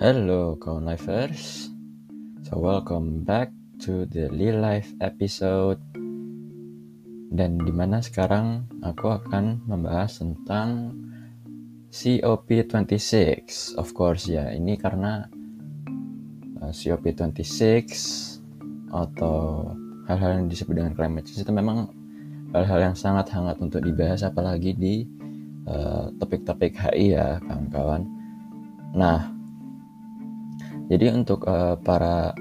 Hello, kawan lifers. So welcome back to the Real Life episode. Dan di mana sekarang aku akan membahas tentang COP26. Of course ya, ini karena uh, COP26 atau hal-hal yang disebut dengan climate change itu memang hal-hal yang sangat hangat untuk dibahas apalagi di uh, topik-topik uh, HI ya kawan-kawan. Nah, jadi untuk uh, para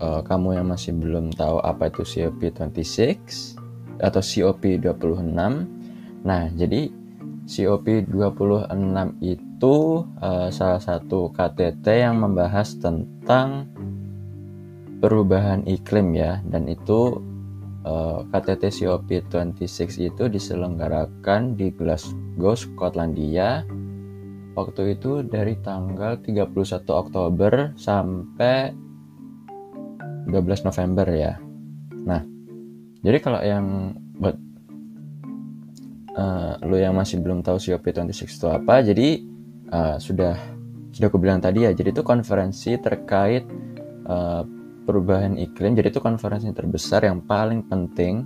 uh, kamu yang masih belum tahu apa itu COP26 atau COP26. Nah, jadi COP26 itu uh, salah satu KTT yang membahas tentang perubahan iklim ya dan itu KTT COP26 itu diselenggarakan di Glasgow, Skotlandia waktu itu dari tanggal 31 Oktober sampai 12 November ya. Nah, jadi kalau yang buat uh, lo yang masih belum tahu COP26 itu apa, jadi uh, sudah sudah aku bilang tadi ya, jadi itu konferensi terkait uh, perubahan iklim. Jadi itu konferensi terbesar yang paling penting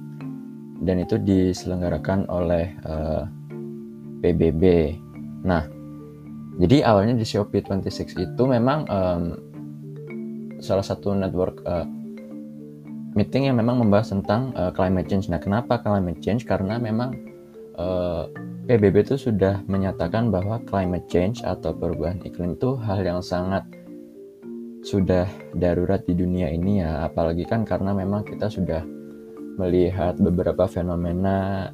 dan itu diselenggarakan oleh uh, PBB. Nah, jadi awalnya di Shopee 26 itu memang um, salah satu network uh, meeting yang memang membahas tentang uh, climate change. Nah, kenapa climate change? Karena memang uh, PBB itu sudah menyatakan bahwa climate change atau perubahan iklim itu hal yang sangat sudah darurat di dunia ini ya, apalagi kan karena memang kita sudah melihat beberapa fenomena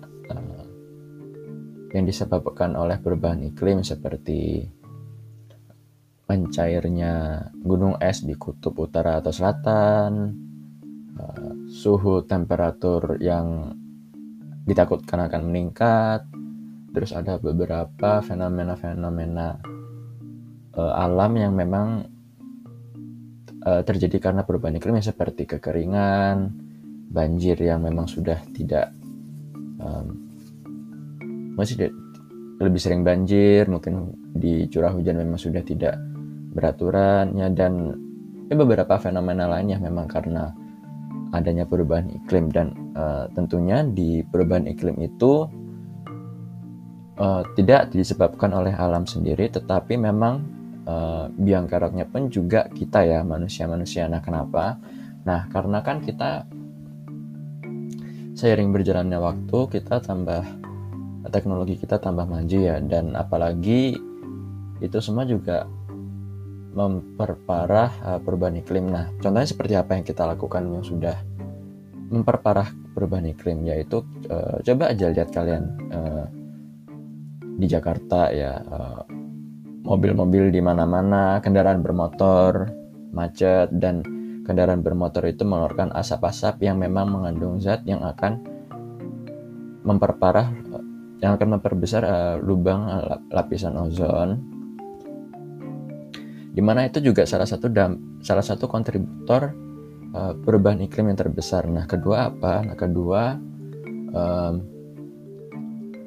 yang disebabkan oleh perubahan iklim seperti mencairnya gunung es di kutub utara atau selatan, uh, suhu temperatur yang ditakutkan akan meningkat, terus ada beberapa fenomena-fenomena uh, alam yang memang uh, terjadi karena perubahan iklim seperti kekeringan, banjir yang memang sudah tidak masih lebih sering banjir, mungkin di curah hujan memang sudah tidak beraturannya dan ya beberapa fenomena lainnya memang karena adanya perubahan iklim. Dan uh, tentunya di perubahan iklim itu uh, tidak disebabkan oleh alam sendiri tetapi memang uh, biang keroknya pun juga kita ya manusia-manusia. Nah kenapa? Nah karena kan kita seiring berjalannya waktu kita tambah teknologi kita tambah maju ya dan apalagi itu semua juga memperparah uh, perubahan iklim. Nah, contohnya seperti apa yang kita lakukan yang sudah memperparah perubahan iklim yaitu uh, coba aja lihat kalian uh, di Jakarta ya mobil-mobil di mana-mana, kendaraan bermotor macet dan kendaraan bermotor itu mengeluarkan asap-asap yang memang mengandung zat yang akan memperparah yang akan memperbesar uh, lubang uh, lapisan ozon di mana itu juga salah satu dam, salah satu kontributor uh, perubahan iklim yang terbesar. Nah kedua apa? Nah kedua um,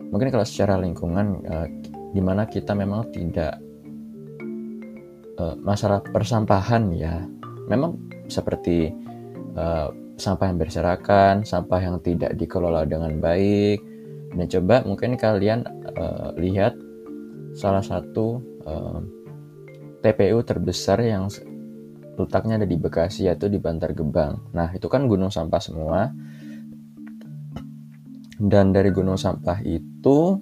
mungkin kalau secara lingkungan uh, di mana kita memang tidak uh, masalah persampahan ya memang seperti uh, sampah yang berserakan, sampah yang tidak dikelola dengan baik, Nah, coba mungkin kalian uh, lihat salah satu uh, eh, TPU terbesar yang letaknya ada di Bekasi yaitu di Bantar Gebang. Nah, itu kan gunung sampah semua. Dan dari gunung sampah itu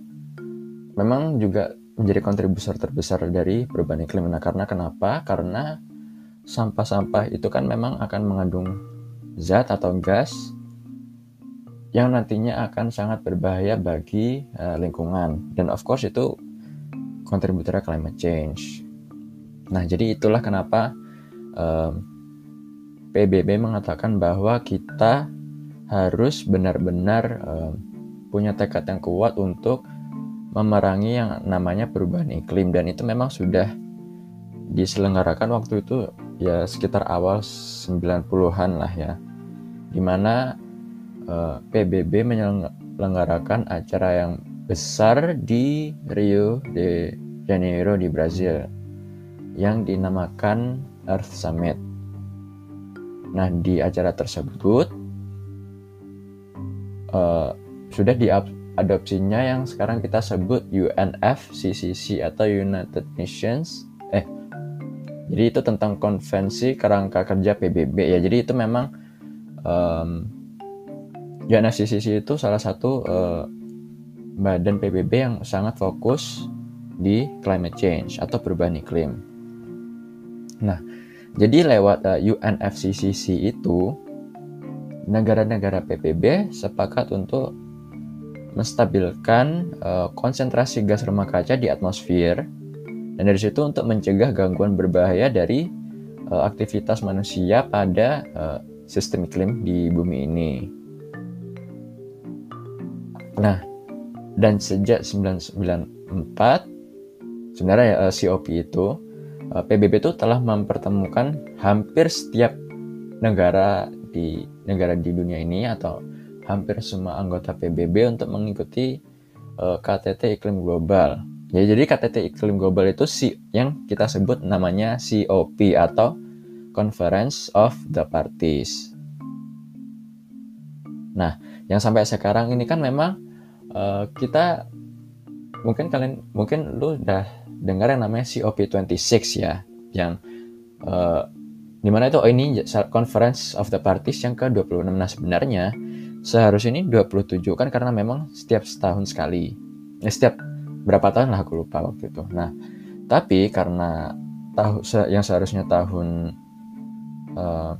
memang juga menjadi kontributor terbesar dari perubahan iklim. Nah, karena kenapa? Karena sampah-sampah itu kan memang akan mengandung zat atau gas yang nantinya akan sangat berbahaya bagi uh, lingkungan. Dan of course itu kontributor climate change. Nah jadi itulah kenapa um, PBB mengatakan bahwa kita harus benar-benar um, punya tekad yang kuat untuk memerangi yang namanya perubahan iklim. Dan itu memang sudah diselenggarakan waktu itu ya sekitar awal 90-an lah ya. Di mana eh, PBB menyelenggarakan acara yang besar di Rio de Janeiro di Brazil. yang dinamakan Earth Summit. Nah, di acara tersebut uh, sudah diadopsinya yang sekarang kita sebut UNFCCC atau United Nations. Eh, jadi itu tentang konvensi kerangka kerja PBB ya. Jadi itu memang um, UNFCCC itu salah satu uh, badan PBB yang sangat fokus di climate change atau perubahan iklim. Nah, jadi lewat uh, UNFCCC itu negara-negara PBB sepakat untuk menstabilkan uh, konsentrasi gas rumah kaca di atmosfer dan dari situ untuk mencegah gangguan berbahaya dari uh, aktivitas manusia pada uh, sistem iklim di bumi ini. Nah, dan sejak 1994 sebenarnya COP itu uh, PBB itu telah mempertemukan hampir setiap negara di negara di dunia ini atau hampir semua anggota PBB untuk mengikuti uh, KTT iklim global. Ya, jadi KTT iklim global itu si yang kita sebut namanya COP atau Conference of the Parties. Nah, yang sampai sekarang ini kan memang uh, kita mungkin kalian mungkin lu udah dengar yang namanya COP26 ya, yang uh, di mana itu oh ini Conference of the Parties yang ke-26 nah sebenarnya seharusnya ini 27 kan karena memang setiap setahun sekali. Ya, setiap berapa tahun lah aku lupa waktu itu. Nah tapi karena tahu yang seharusnya tahun uh,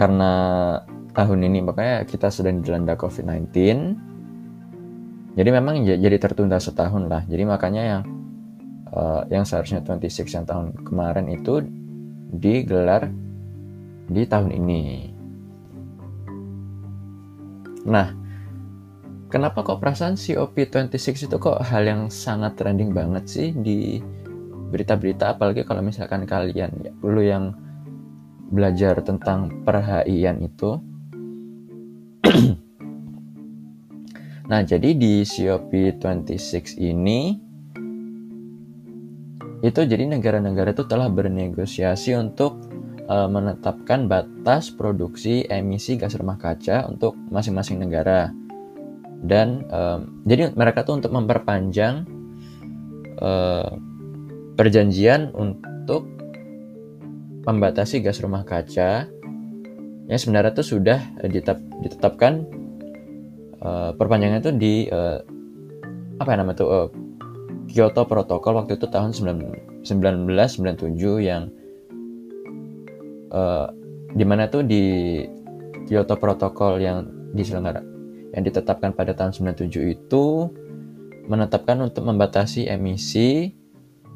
karena tahun ini makanya kita sedang dilanda COVID-19 jadi memang jadi tertunda setahun lah jadi makanya yang uh, yang seharusnya 26 yang tahun kemarin itu digelar di tahun ini. Nah, kenapa kok perasaan COP26 itu kok hal yang sangat trending banget sih di berita-berita apalagi kalau misalkan kalian ya dulu yang belajar tentang perhaian itu. Nah, jadi di COP26 ini itu jadi negara-negara itu telah bernegosiasi untuk uh, menetapkan batas produksi emisi gas rumah kaca untuk masing-masing negara. Dan um, jadi mereka tuh untuk memperpanjang uh, perjanjian untuk membatasi gas rumah kaca. Yang sebenarnya tuh sudah ditetap, ditetapkan uh, perpanjangan itu di uh, apa ya namanya tuh uh, Kyoto Protocol waktu itu tahun 1997 yang uh, di mana tuh di Kyoto Protocol yang diselenggara yang ditetapkan pada tahun 97 itu menetapkan untuk membatasi emisi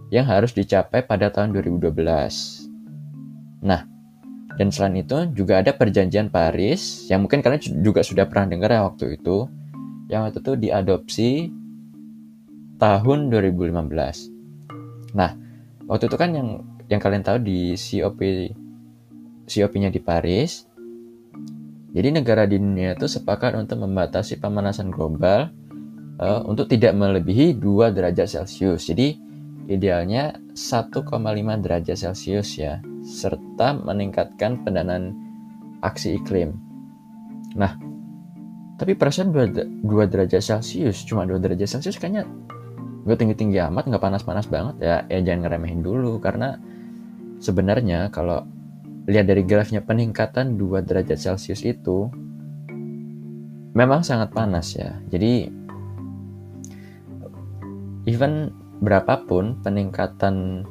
yang harus dicapai pada tahun 2012. Nah, dan selain itu juga ada perjanjian Paris yang mungkin kalian juga sudah pernah dengar ya waktu itu yang waktu itu diadopsi tahun 2015. Nah, waktu itu kan yang yang kalian tahu di COP COP-nya di Paris. Jadi negara di dunia itu sepakat untuk membatasi pemanasan global uh, untuk tidak melebihi 2 derajat Celcius. Jadi idealnya 1,5 derajat Celcius ya, serta meningkatkan pendanaan aksi iklim. Nah, tapi perasaan 2, 2 derajat Celcius, cuma 2 derajat Celcius kayaknya nggak tinggi tinggi amat nggak panas panas banget ya ya jangan ngeremehin dulu karena sebenarnya kalau lihat dari grafiknya peningkatan 2 derajat celcius itu memang sangat panas ya jadi even berapapun peningkatan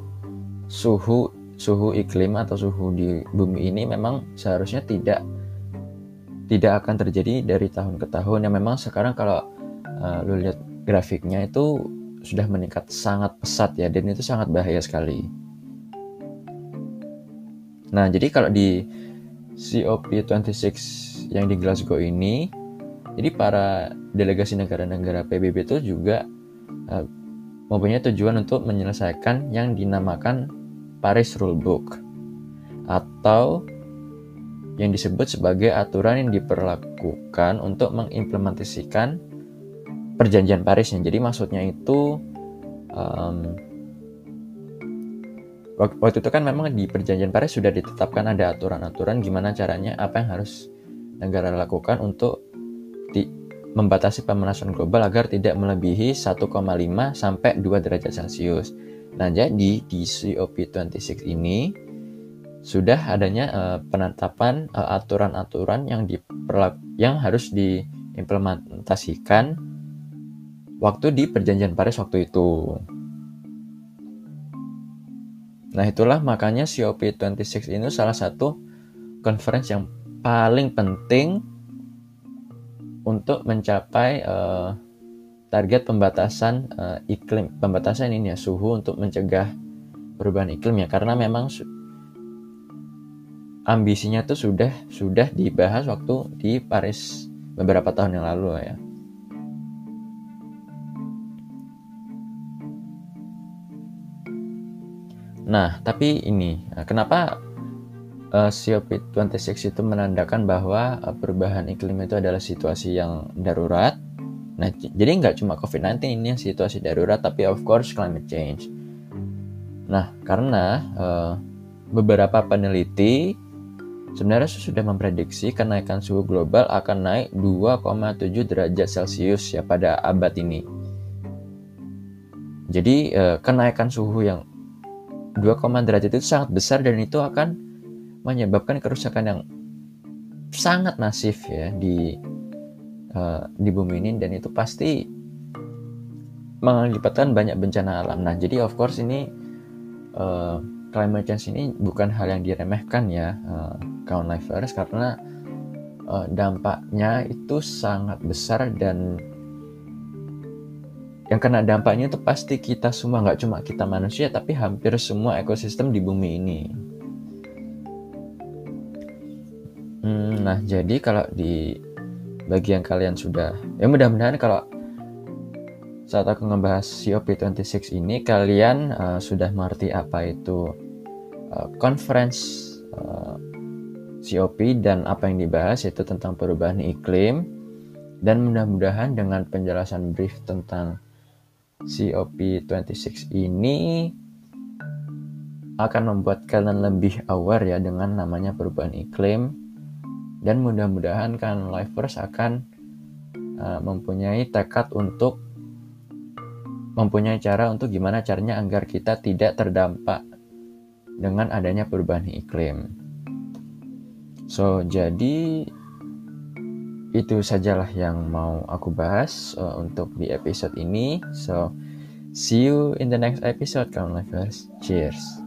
suhu suhu iklim atau suhu di bumi ini memang seharusnya tidak tidak akan terjadi dari tahun ke tahun yang memang sekarang kalau uh, lu lihat grafiknya itu sudah meningkat sangat pesat ya dan itu sangat bahaya sekali. Nah, jadi kalau di COP26 yang di Glasgow ini, jadi para delegasi negara-negara PBB itu juga uh, mempunyai tujuan untuk menyelesaikan yang dinamakan Paris Rulebook atau yang disebut sebagai aturan yang diperlakukan untuk mengimplementasikan perjanjian Paris Parisnya. Jadi maksudnya itu um, waktu itu kan memang di perjanjian Paris sudah ditetapkan ada aturan-aturan gimana caranya apa yang harus negara lakukan untuk di, membatasi pemanasan global agar tidak melebihi 1,5 sampai 2 derajat Celcius. Nah, jadi di COP26 ini sudah adanya uh, penetapan eh, aturan-aturan yang yang harus diimplementasikan waktu di perjanjian Paris waktu itu. Nah, itulah makanya COP26 ini salah satu conference yang paling penting untuk mencapai uh, target pembatasan uh, iklim, pembatasan ini ya suhu untuk mencegah perubahan iklim ya karena memang ambisinya tuh sudah sudah dibahas waktu di Paris beberapa tahun yang lalu ya. Nah, tapi ini, eh, kenapa uh, eh, COP26 itu menandakan bahwa uh, perubahan iklim itu adalah situasi yang darurat? Nah, jadi nggak cuma COVID-19 ini yang situasi darurat, tapi of course climate change. Nah, karena uh, beberapa peneliti sebenarnya sudah memprediksi kenaikan suhu global akan naik 2,7 derajat Celcius ya pada abad ini. Jadi uh, kenaikan suhu yang 2, derajat itu sangat besar dan itu akan menyebabkan kerusakan yang sangat masif ya di uh, di bumi ini dan itu pasti mengakibatkan banyak bencana alam. Nah, jadi of course ini uh, climate change ini bukan hal yang diremehkan ya uh, kawan lifers karena uh, dampaknya itu sangat besar dan yang kena dampaknya itu pasti kita semua nggak cuma kita manusia tapi hampir semua ekosistem di bumi ini hmm, nah jadi kalau di bagian kalian sudah. Ya mudah-mudahan kalau saat aku ngebahas COP26 ini kalian uh, sudah mengerti apa itu uh, conference uh, COP dan apa yang dibahas yaitu tentang perubahan iklim. Dan mudah-mudahan dengan penjelasan brief tentang COP26 ini akan membuat kalian lebih aware ya dengan namanya perubahan iklim dan mudah-mudahan kan lifers akan uh, mempunyai tekad untuk mempunyai cara untuk gimana caranya agar kita tidak terdampak dengan adanya perubahan iklim. So, jadi itu sajalah yang mau aku bahas uh, untuk di episode ini. So, see you in the next episode, kawan livers. Cheers.